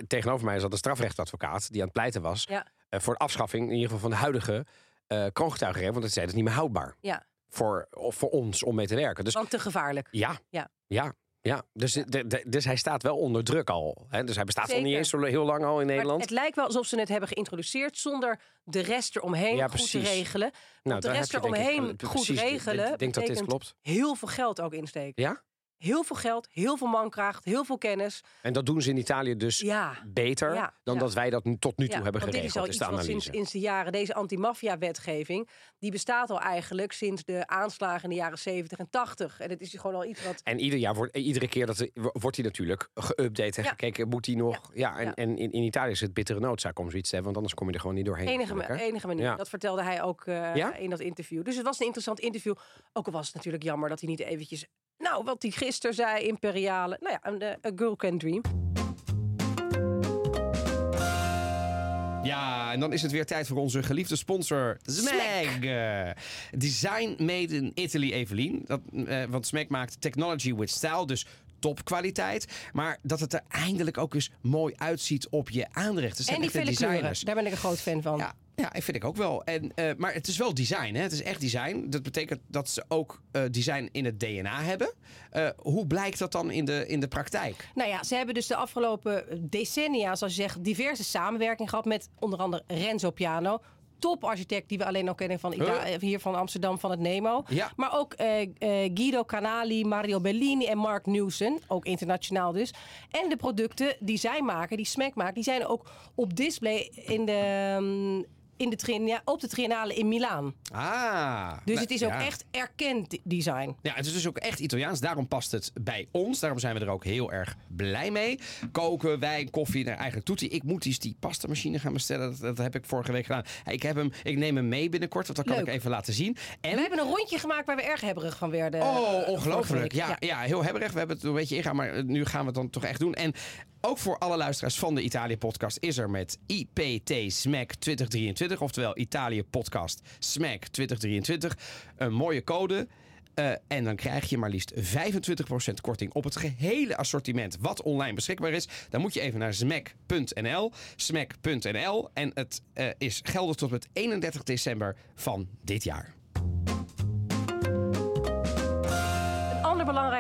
tegenover mij zat een strafrechtadvocaat die aan het pleiten was... Ja. eh, voor de afschaffing in ieder geval van de huidige eh kroongetuigenregeling. Want het zei dat is niet meer houdbaar Ja, voor, voor ons om mee te werken. Dus want te gevaarlijk. ja, Ja. ja. Ja, dus, de- de- dus hij staat wel onder druk al. Hè? Dus hij bestaat al niet Zeker. eens zo heel lang al in Maar Nederland. het lijkt wel alsof ze het hebben geïntroduceerd zonder de rest eromheen Ja, goed te regelen. Nou, de rest eromheen wel- goed precies, regelen. Ik denk dat dit klopt. Heel veel geld ook insteken. Ja? Heel veel geld, heel veel mankracht, heel veel kennis. En dat doen ze in Italië dus Ja. beter Ja, dan ja. dat wij dat tot nu toe hebben want dit is geregeld. al Is iets wat sinds, sinds de jaren, deze anti-maffia-wetgeving, die bestaat al eigenlijk sinds de aanslagen in de jaren 70 en 80. En het is gewoon al iets wat. En ieder jaar wordt, iedere keer dat, wordt hij natuurlijk geüpdate en gekeken, moet hij nog. Ja, en, en in, in Italië is het bittere noodzaak om zoiets te hebben, want anders kom je er gewoon niet doorheen. Enige, enige manier. Dat vertelde hij ook eh, in dat interview. Dus het was een interessant interview. Ook al was het natuurlijk jammer dat hij niet eventjes... Nou, wat hij gisteren zei, imperiale... Nou ja, een, eh, a girl can dream. Ja, en dan is het weer tijd voor onze geliefde sponsor Smeg. Eh, Design made in Italy, Evelien. Dat, eh, want Smeg maakt technology with style, dus topkwaliteit. Maar dat het er eindelijk ook eens mooi uitziet op je aanrecht. En die designers. Daar ben ik een groot fan van. Ja, ja, ik vind ik ook wel. En, eh, maar het is wel design, hè? Het is echt design. Dat betekent dat ze ook eh, design in het DNA hebben. Eh, hoe blijkt dat dan in de, in de praktijk? Nou ja, ze hebben dus de afgelopen decennia, zoals je zegt, diverse samenwerking gehad met onder andere Renzo Piano. Toparchitect die we alleen nog kennen van Ita- Huh? hier van Amsterdam, van het Nemo. Ja. Maar ook eh, eh, Guido Canali, Mario Bellini en Mark Newson. Ook internationaal dus. En de producten die zij maken, die Smack maakt, die zijn ook op display in de, ehm, in de Triennale- op de Triennale in Milaan. Ah. Dus nou, het is ook ja. echt erkend design. Ja, het is dus ook echt Italiaans. Daarom past het bij ons. Daarom zijn we er ook heel erg blij mee. Koken, wijn, koffie, nou, eigenlijk toetie. Ik moet eens die pastamachine gaan bestellen. Dat, dat heb ik vorige week gedaan. Ik, heb hem, ik neem hem mee binnenkort, want dat kan Leuk. ik even laten zien. En We hebben een rondje gemaakt waar we erg hebberig van werden. eh, Oh, vorige ongelooflijk. week. Ja, ja. heel hebberig. We hebben het een beetje ingaan, maar eh, nu gaan we het dan toch echt doen. En ook voor alle luisteraars van de Italië-podcast is er met IPT SMAC 2023, oftewel Italië Podcast SMAC 2023, een mooie code. Eh, en dan krijg je maar liefst 25% korting op het gehele assortiment wat online beschikbaar is. Dan moet je even naar smack.nl. Smack.nl. En het eh, is geldig tot met 31 december van dit jaar.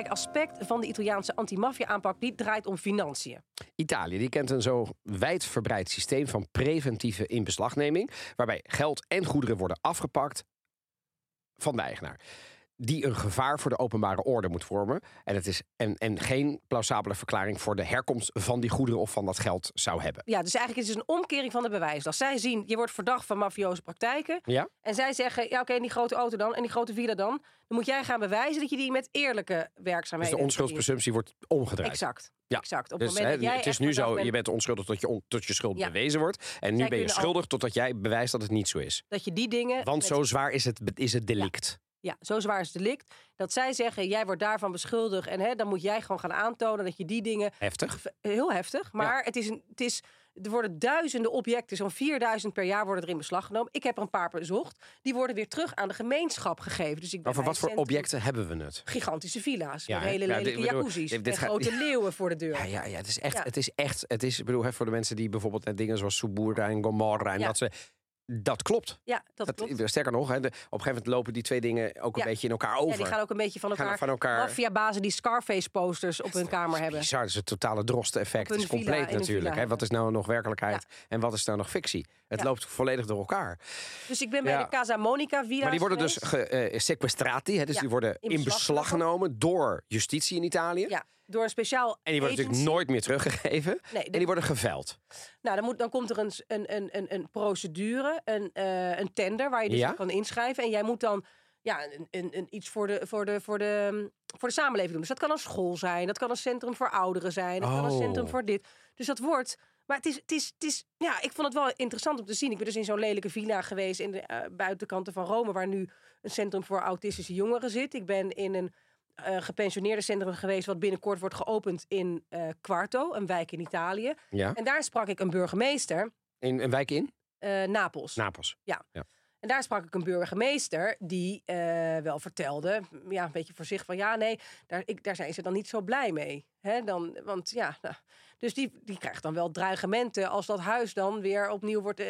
Aspect van de Italiaanse antimafia-aanpak die draait om financiën. Italië die kent een zo wijdverbreid systeem van preventieve inbeslagneming, waarbij geld en goederen worden afgepakt van de eigenaar. Die een gevaar voor de openbare orde moet vormen. En, het is, en, en geen plausabele verklaring voor de herkomst van die goederen of van dat geld zou hebben. Ja, dus eigenlijk is het een omkering van de bewijslast. Zij zien, je wordt verdacht van mafioze praktijken. Ja? En zij zeggen, ja oké, die grote auto dan, en die grote villa dan. Dan moet jij gaan bewijzen dat je die met eerlijke Dus werkzaamheden... de onschuldspresumptie wordt omgedraaid. Exact. Ja. exact. Op Dus het moment dat jij het is nu zo, bent je bent onschuldig tot je, on- tot je schuld Ja. bewezen wordt. En nu Zij ben je al- schuldig totdat jij bewijst dat het niet zo is. dat je die dingen... Want met- zo zwaar is het, is het delict. Ja, zo zwaar is het delict. Dat zij zeggen, jij wordt daarvan beschuldigd. En hè, dan moet jij gewoon gaan aantonen dat je die dingen... Heftig. Heel heftig. Maar het is een, het is, er worden duizenden objecten, zo'n 4000 per jaar worden er in beslag genomen. Ik heb er een paar bezocht. Die worden weer terug aan de gemeenschap gegeven. Dus ik ben Over bij wat voor objecten hebben we het? Gigantische villa's. Ja, met hele Ja, lelijke jacuzzi's. dit gaat- grote leeuwen voor de deur. Ja, ja, ja, het is echt, Ja. het is echt, het is, ik bedoel, hè, voor de mensen die bijvoorbeeld net dingen zoals Subura en Gomorra en Ja. dat ze, dat klopt. Ja, dat, Dat, klopt. sterker nog, hè, de, op een gegeven moment lopen die twee dingen ook een Ja. beetje in elkaar over. Ja, die gaan ook een beetje van Gaan elkaar. van elkaar- Maffiabazen die Scarface-posters op hun kamer hebben. Bizar, dus het totale drosten-effect een is compleet in natuurlijk. Hè? Wat is nou nog werkelijkheid en wat is nou nog fictie? Het loopt volledig door elkaar. Dus ik ben bij de Casa Monica villa. Maar die worden dus ge, eh, sequestrati, hè? dus die worden in in beslag beslag genomen door justitie in Italië. Ja, door een speciaal En die worden natuurlijk nooit meer teruggegeven. Nee, En die worden geveld. Nou, dan, moet, dan komt er een, een, een, een, een procedure, een, eh, een tender waar je dus Ja. kan inschrijven. En jij moet dan ja, een, een, een, iets voor de, voor, de, voor, de, mm, voor de samenleving doen. Dus dat kan een school zijn, dat kan een centrum voor ouderen zijn, dat kan een Oh. centrum voor dit. Dus dat wordt. Maar het is, het, is, het is, ja, ik vond het wel interessant om te zien. Ik ben dus in zo'n lelijke villa geweest in de eh, buitenkanten van Rome, waar nu een centrum voor autistische jongeren zit. Ik ben in een eh gepensioneerde centrum geweest, wat binnenkort wordt geopend in eh Quarto, een wijk in Italië. Ja. En daar sprak ik een burgemeester, In een wijk in? eh, Napels. Napels. En daar sprak ik een burgemeester die wel vertelde, ja, een beetje voor zich van ja, nee, daar, ik, daar zijn ze dan niet zo blij mee. Hè, dan, want ja, nou, dus die, die krijgt dan wel dreigementen als dat huis dan weer opnieuw wordt,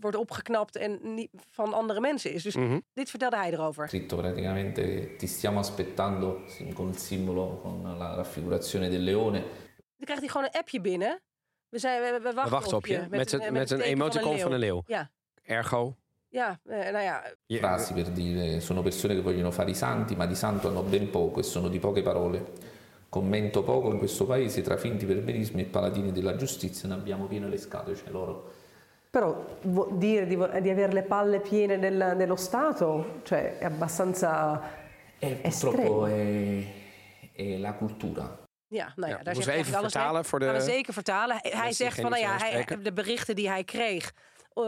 wordt opgeknapt en niet van andere mensen is. Dus Mhm. dit vertelde hij erover. scritto praticamente ti stiamo aspettando con il simbolo, con la raffigurazione del leone. Dan krijgt hij gewoon een appje binnen. We, zijn, we, we wachten, We wachten op je. Met, een, het, eh, met een emoticon van een leeuw. Ja, Ergo. ja eh, nou ja, Frasi per dire sono persone che vogliono fare i santi, ma di santo hanno ben poco e sono di poche parole. Commento poco in questo paese, tra finti perbenismi e paladini della giustizia ne abbiamo piene le scatole, loro Però vuol dire di, di avere le palle piene del- dello Stato, cioè è abbastanza E estremo. purtroppo è, è la cultura. Ja, nou ja, Ja, daar moeten we hij even alles vertalen voor de Gaan we zeker vertalen. Hij, zegt van, nou ja, hij, de berichten die hij kreeg,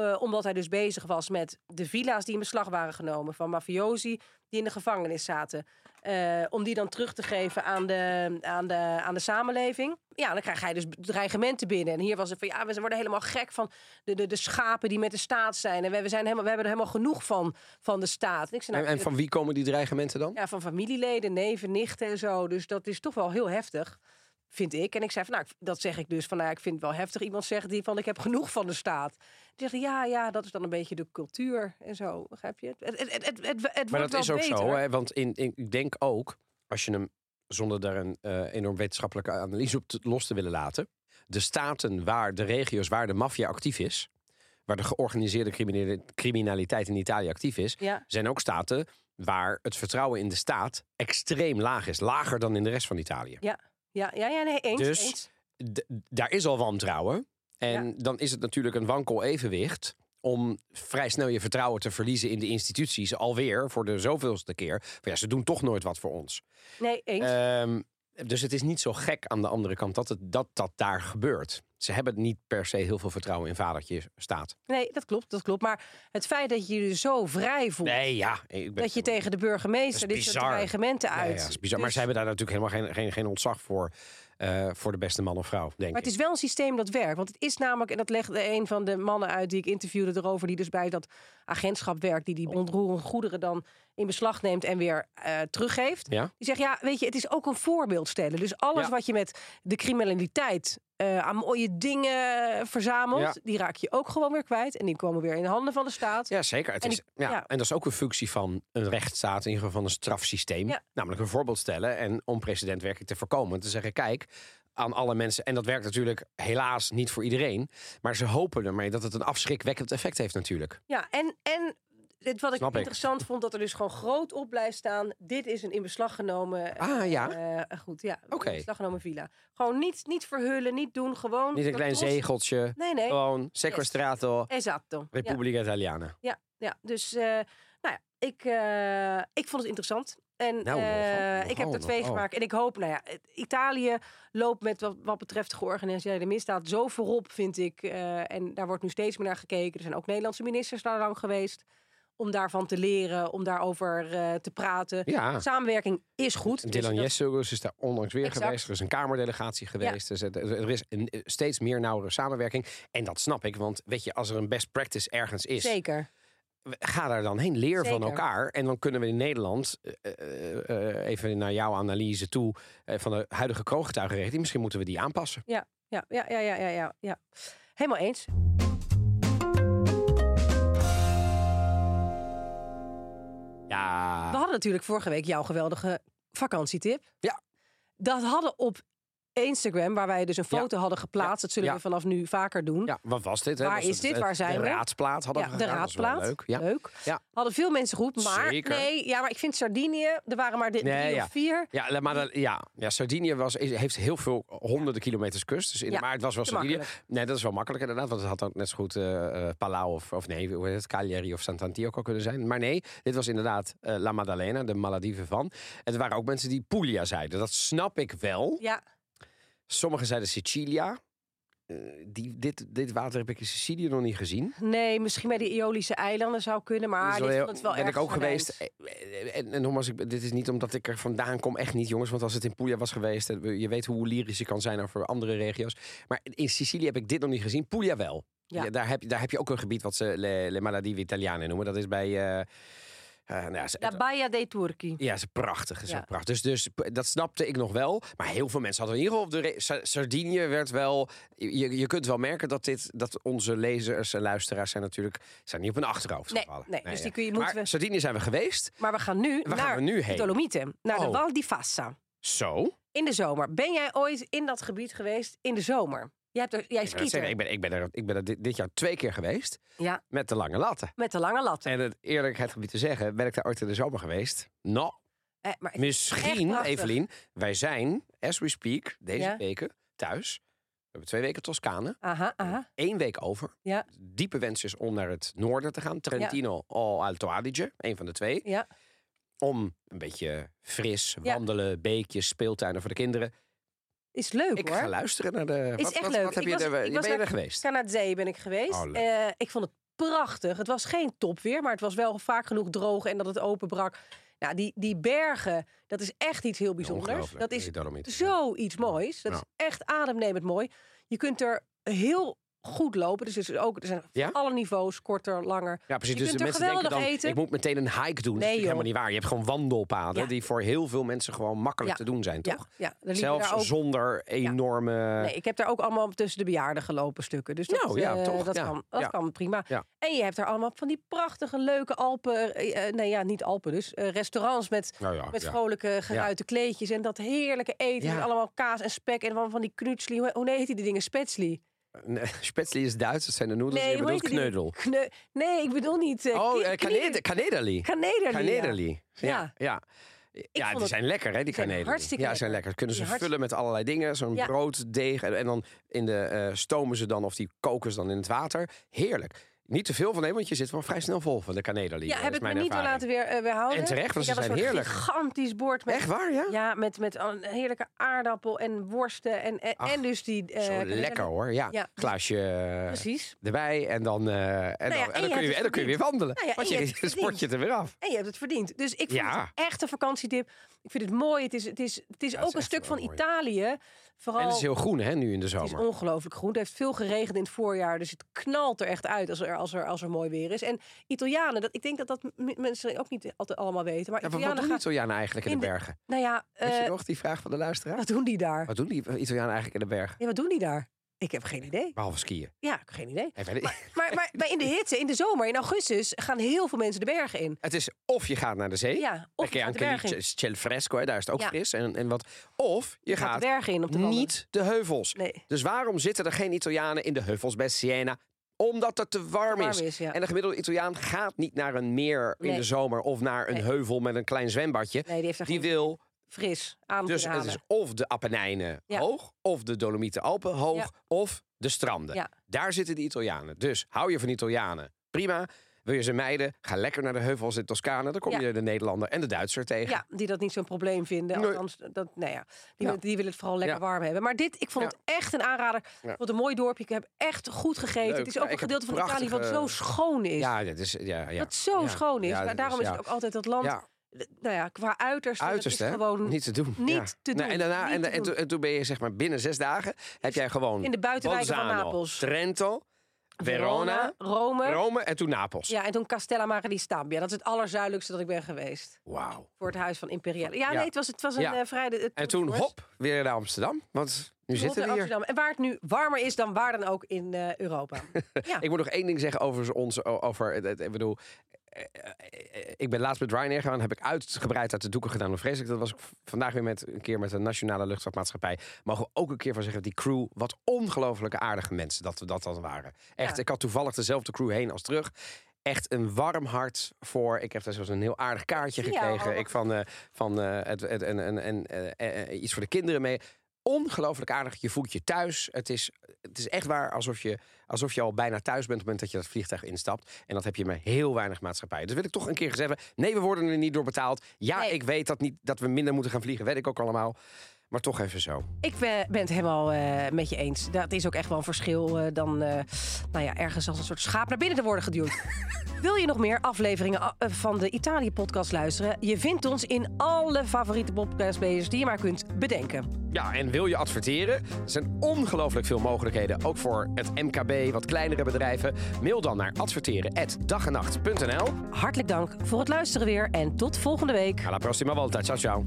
eh, omdat hij dus bezig was met de villa's die in beslag waren genomen van mafiosi die in de gevangenis zaten, eh, om die dan terug te geven aan de, aan, de, aan de samenleving. Ja, dan krijg hij dus dreigementen binnen. En hier was het van, ja, we worden helemaal gek van de, de, de schapen die met de staat zijn. En we, we, zijn helemaal, we hebben er helemaal genoeg van, van de staat. En ik zei, En, nou, en van wie komen die dreigementen dan? ja, van familieleden, neven, nichten en zo. Dus dat is toch wel heel heftig, vind ik. En ik zei van, nou, dat zeg ik dus van, nou, ik vind het wel heftig. Iemand zegt die van, ik heb genoeg van de staat. Die zegt, ja, ja, dat is dan een beetje de cultuur en zo. Begrijp je? Het, het, het, het, Maar dat is ook beter. zo, hè? want in, in, ik denk ook, als je hem zonder daar een eh, enorm wetenschappelijke analyse op te- los te willen laten, de staten waar, de regio's waar de maffia actief is, waar de georganiseerde criminaliteit in Italië actief is, Ja, zijn ook staten waar het vertrouwen in de staat extreem laag is. Lager dan in de rest van Italië. ja, ja, ja, nee, eens, Dus- eens. Daar is al wantrouwen. En dan is het natuurlijk een wankel evenwicht om vrij snel je vertrouwen te verliezen in de instituties. Alweer voor de zoveelste keer. Van ja, ze doen toch nooit wat voor ons. Nee, eens. Ehm, dus het is niet zo gek aan de andere kant dat het, dat, dat daar gebeurt. Ze hebben niet per se heel veel vertrouwen in vadertje staat. nee, dat klopt, dat klopt. Maar het feit dat je je zo vrij voelt... Nee, ja. Ik ben, Dat je tegen de burgemeester dit soort dreigementen Ja, ja, uit. dat is bizar. Maar ze hebben daar natuurlijk helemaal geen, geen, geen ontzag voor. eh, voor de beste man of vrouw, denk Maar het ik. is wel een systeem dat werkt. Want het is namelijk, en dat legde een van de mannen uit die ik interviewde erover, die dus bij dat agentschap werkt, die die onroerende goederen dan in beslag neemt en weer eh, teruggeeft. Ja? Die zegt, ja, weet je, het is ook een voorbeeld stellen. Dus alles Ja. wat je met de criminaliteit eh, aan mooie dingen verzamelt, Ja. die raak je ook gewoon weer kwijt. En die komen weer in de handen van de staat. Ja, zeker. Het En die- ja, ja. En dat is ook een functie van een rechtsstaat, in ieder geval van een strafsysteem. Namelijk een voorbeeld stellen en om precedentwerking te voorkomen. Te zeggen, kijk, aan alle mensen. En dat werkt natuurlijk helaas niet voor iedereen. Maar ze hopen ermee dat het een afschrikwekkend effect heeft natuurlijk. Ja, en, en wat ik Snap ik. interessant vond, dat er dus gewoon groot op blijft staan. Dit is een in beslag genomen. Ah, ja. eh, goed, ja. Oké. In beslag genomen villa. Gewoon niet, niet verhullen, niet doen. Gewoon. Niet een klein zegeltje. Nee, nee. Gewoon sequestrato, Esatto. Ja, Repubblica Italiana. ja, ja. Dus, eh, nou ja, ik, eh, ik vond het interessant. En Nou, eh, nogal, ik heb er twee gemaakt. En ik hoop, nou ja, Italië loopt met wat, wat betreft georganiseerde misdaad zo voorop, vind ik. eh, en daar wordt nu steeds meer naar gekeken. Er zijn ook Nederlandse ministers daar lang geweest om daarvan te leren, om daarover eh, te praten. Ja. Samenwerking is goed. Dus Dylan Jessugus is daar onlangs weer Exact. geweest. Er is een kamerdelegatie geweest. Dus er, is een, steeds meer nauwere samenwerking. En dat snap ik, want weet je, als er een best practice ergens is, Zeker. ga daar dan heen, leer van elkaar. En dan kunnen we in Nederland, eh, eh, eh, even naar jouw analyse toe, eh, van de huidige kroongetuigenregeling, misschien moeten we die aanpassen. Ja, ja, ja, ja, ja, ja, ja. Helemaal eens. Ja. We hadden natuurlijk vorige week jouw geweldige vakantietip. Ja. Dat hadden op Instagram, waar wij dus een Ja. foto hadden geplaatst. Dat zullen Ja. we vanaf nu vaker doen. Ja, wat was dit? Hè? Waar Was is dit? Waar zijn de we? raadsplaat hadden we de gedaan. Raadsplaat. Leuk. Leuk. Ja. Hadden veel mensen goed, maar Zeker. nee, ja, maar ik vind Sardinië, er waren maar de, Nee, drie of vier. Ja, maar dat- ja, ja, Sardinië was, heeft heel veel honderden kilometers kust. Dus in, maar het was wel Sardinië. Nee, dat is wel makkelijk inderdaad. Want het had ook net zo goed eh, Palau of, of nee, hoe heet het? Cagliari of Sant'Antioco kunnen zijn. Maar nee, dit was inderdaad eh, La Maddalena, de Malediven van. En er waren ook mensen die Puglia zeiden. Dat snap ik wel. Ja, Sommigen zeiden Sicilia. Eh, die, dit, dit water heb ik in Sicilië nog niet gezien. nee, misschien bij de Iolische eilanden zou kunnen, maar dit heel- het wel ben erg ik ook geweest. Eh, En, en nogmaals, ik, dit is niet omdat ik er vandaan kom, echt niet, jongens. Want als het in Puglia was geweest, eh, je weet hoe lyrisch je kan zijn over andere regio's. Maar in Sicilië heb ik dit nog niet gezien. Puglia wel. Ja. Ja, daar, heb je, daar heb je ook een gebied wat ze Le, Le Maladive Italiane noemen. Dat is bij. eh, nou ja, ze- La Baia dei Turchi. ja, ze prachtig. Is Ja. prachtig. Dus, dus dat snapte ik nog wel. Maar heel veel mensen hadden in ieder geval op de Sardinië werd wel. Je, je kunt wel merken dat dit dat onze lezers en luisteraars zijn natuurlijk zijn niet op een achterhoofd Nee, gevallen. nee, dus ja. die kun je- moeten maar we- Sardinië zijn we geweest. Maar we gaan nu Waar naar gaan we nu heen? de Dolomieten, naar de Oh. Val di Fassa. Zo. In de zomer. Ben jij ooit in dat gebied geweest in de zomer? Jij, hebt er, jij Ik, zeggen, ik, ben, ik, ben er, ik ben er dit, dit jaar twee keer geweest Ja, met de lange latten. met de lange latten. En het eerlijkheid gebied te zeggen, ben ik daar ooit in de zomer geweest? Nou, Eh, maar misschien. Evelien, wij zijn, as we speak, deze Ja. weken thuis. We hebben twee weken Toscane. Aha, aha. één week over. Ja. Diepe wens is om naar het noorden te gaan. Trentino o Alto Adige, een van de twee. Ja. Om een beetje fris, Ja. wandelen, beekjes, speeltuinen voor de kinderen. Is leuk Ik hoor. ga luisteren naar de... Is wat, echt wat, leuk. Wat heb Ik je was- er, ik je was ben je er geweest? Canadzee ben ik geweest. Oh. Eh, ik vond het prachtig. Het was geen topweer, maar het was wel vaak genoeg droog en dat het openbrak. Nou, die, die bergen, dat is echt iets heel bijzonders. Dat is zoiets moois. Dat Ja. is echt ademnemend mooi. Je kunt er heel goed lopen. Dus er, is ook, er zijn Ja? alle niveaus, korter, langer. Ja, precies. Je Dus kunt de er mensen denken dan, eten. ik moet meteen een hike doen. dat Nee, is helemaal niet waar. Je hebt gewoon wandelpaden Ja. die voor heel veel mensen gewoon makkelijk Ja. te doen zijn, toch? ja, er Zelfs ook, zonder enorme... Nee, ik heb daar ook allemaal tussen de bejaarden gelopen stukken. Dus dat, Nou, ja, eh, toch? dat, kan, dat kan prima. En je hebt daar allemaal van die prachtige, leuke Alpen... eh, eh, nee, ja, niet Alpen dus. restaurants met, Nou met vrolijke, geruite kleedjes. En dat heerlijke eten. Met allemaal kaas en spek. En van, van die knutsli. Hoe, hoe heet die dingen? Spetsli. Nee, Spätzle is Duits, dat zijn de noedels. Nee, je bedoelt kneudel. Kneu- nee, ik bedoel niet... eh, Oh, knieder- kanede- kanederli. Kanederli, ja. Ja, Ja. die het- zijn lekker, hè, die zijn kanederli. hartstikke Ja, zijn lekker. Kunnen ze vullen met allerlei dingen. Zo'n Ja. brooddeeg. En, en dan in de eh, stomen ze dan, of die koken ze dan in het water. Heerlijk. Niet te veel van nemen, want je zit wel vrij snel vol van de kanederli. Ja, heb ik me niet door laten weer, eh, weerhouden. En terecht, want ze een zijn heerlijk. gigantisch bord met Echt waar, ja? Ja, met, met een heerlijke aardappel en worsten. En, en, Ach, en dus die... eh, Zo lekker hoor. Ja, Ja. glaasje eh, Precies. erbij en dan, eh, en, ja, dan, en en, je dan kun je, het en dan kun je weer wandelen. Nou ja, want je, je het sport je er weer af. En je hebt het verdiend. Dus ik vind Ja. het echt een vakantietip. Ik vind het mooi. Het is, het is, het is ook is een stuk van mooi. Italië. Vooral, En het is heel groen hè, nu in de het is zomer. ongelooflijk groen. Het heeft veel geregend in het voorjaar. Dus het knalt er echt uit als er, als er, als er mooi weer is. En Italianen, dat, ik denk dat dat mensen ook niet altijd allemaal weten. Maar Ja, wat, doen. Italianen eigenlijk in, de de- bergen? Nou ja, Weet je eh, nog die vraag van de luisteraar? wat doen die daar? Wat doen die Italianen eigenlijk in de bergen? Ja, wat doen die daar? Ik heb geen idee. Behalve skiën. Ja, ik heb geen idee. Maar, maar, maar in de hitte, in de zomer, in augustus, gaan heel veel mensen de bergen in. Het is of je gaat naar de zee. Ja, of je gaat de bergen in. Fresco, hè, daar is het ook Ja. fris. En, en wat. Of je Je gaat gaat de bergen in te wandelen. niet de heuvels. Nee. Dus waarom zitten er geen Italianen in de heuvels bij Siena? Omdat het te warm, warm is. is, ja. En de gemiddelde Italiaan gaat niet naar een meer in de zomer of naar een Nee. heuvel met een klein zwembadje. Nee, die heeft Die wil fris aan dus het is of de Appenijnen Ja. hoog, of de Dolomieten Alpen hoog, Ja. of de stranden. Daar zitten de Italianen. Dus hou je van Italianen, prima. Wil je ze mijden? Ga lekker naar de heuvels in Toscane. Dan kom Ja. je de Nederlander en de Duitser tegen. Ja, die dat niet zo'n probleem vinden. Nee. Althans, dat, nou ja, die, Ja. die willen het vooral lekker warm hebben. Maar dit, ik vond het echt een aanrader. Ik vond het een mooi dorpje. Ik heb echt goed gegeten. Leuk. Het is ook een gedeelte van Italië wat zo schoon is. Ja, dat is, ja, ja. Het zo schoon is. Maar daarom is het ook altijd dat land. Nou ja, qua uiterste. dat uiterst is gewoon Niet te doen. niet Ja. te doen. en, daarna, en, en, en toen ben je zeg maar binnen zes dagen... heb jij gewoon In de buitenwijken van Napels. Trento, Verona, Rome. Rome en toen Napels. Ja, en toen Castella Mare di Stabia. Dat is het allerzuidelijkste dat ik ben geweest. Wauw. Voor het huis van Imperiale. Ja, Ja. nee, het was, het was een Ja. eh, vrij... het- En toen hop, weer naar Amsterdam. Want nu zitten we hier. Amsterdam. En waar het nu warmer is dan waar dan ook in eh, Europa. ja. Ik moet nog één ding zeggen over ons. Over, ik bedoel, ik ben laatst met Ryanair gegaan. Heb ik uitgebreid uit de doeken gedaan. Maar vreselijk. Dat was ik vandaag weer met een keer met een nationale luchtvaartmaatschappij. Mogen we ook een keer van zeggen. Die crew, wat ongelooflijke aardige mensen dat we dat dan waren. Echt, Ja. ik had toevallig dezelfde crew heen als terug. Echt een warm hart voor. Ik heb daar zo'n heel aardig kaartje gekregen. Ik van, eh, van eh, het, het, en, en, en, eh, eh, iets voor de kinderen mee. Ongelooflijk aardig. Je voelt je thuis. Het is, het is echt waar alsof je, alsof je al bijna thuis bent op het moment dat je dat vliegtuig instapt. En dat heb je met heel weinig maatschappij. Dus wil ik toch een keer gezegd hebben. Nee, we worden er niet door betaald. Ja, Nee. ik weet dat, niet, dat we minder moeten gaan vliegen. Weet ik ook allemaal. Maar toch even zo. Ik ben ben het helemaal eh, met je eens. Dat is ook echt wel een verschil eh, dan eh, nou ja, ergens als een soort schaap naar binnen te worden geduwd. Wil je nog meer afleveringen eh, van de Italië-podcast luisteren? Je vindt ons in alle favoriete podcastspelers die je maar kunt bedenken. Ja, en wil je adverteren? Er zijn ongelooflijk veel mogelijkheden. Ook voor het MKB, wat kleinere bedrijven. Mail dan naar adverteren.dagenacht.nl. Hartelijk dank voor het luisteren weer en tot volgende week. Alla prossima volta. Ciao, ciao.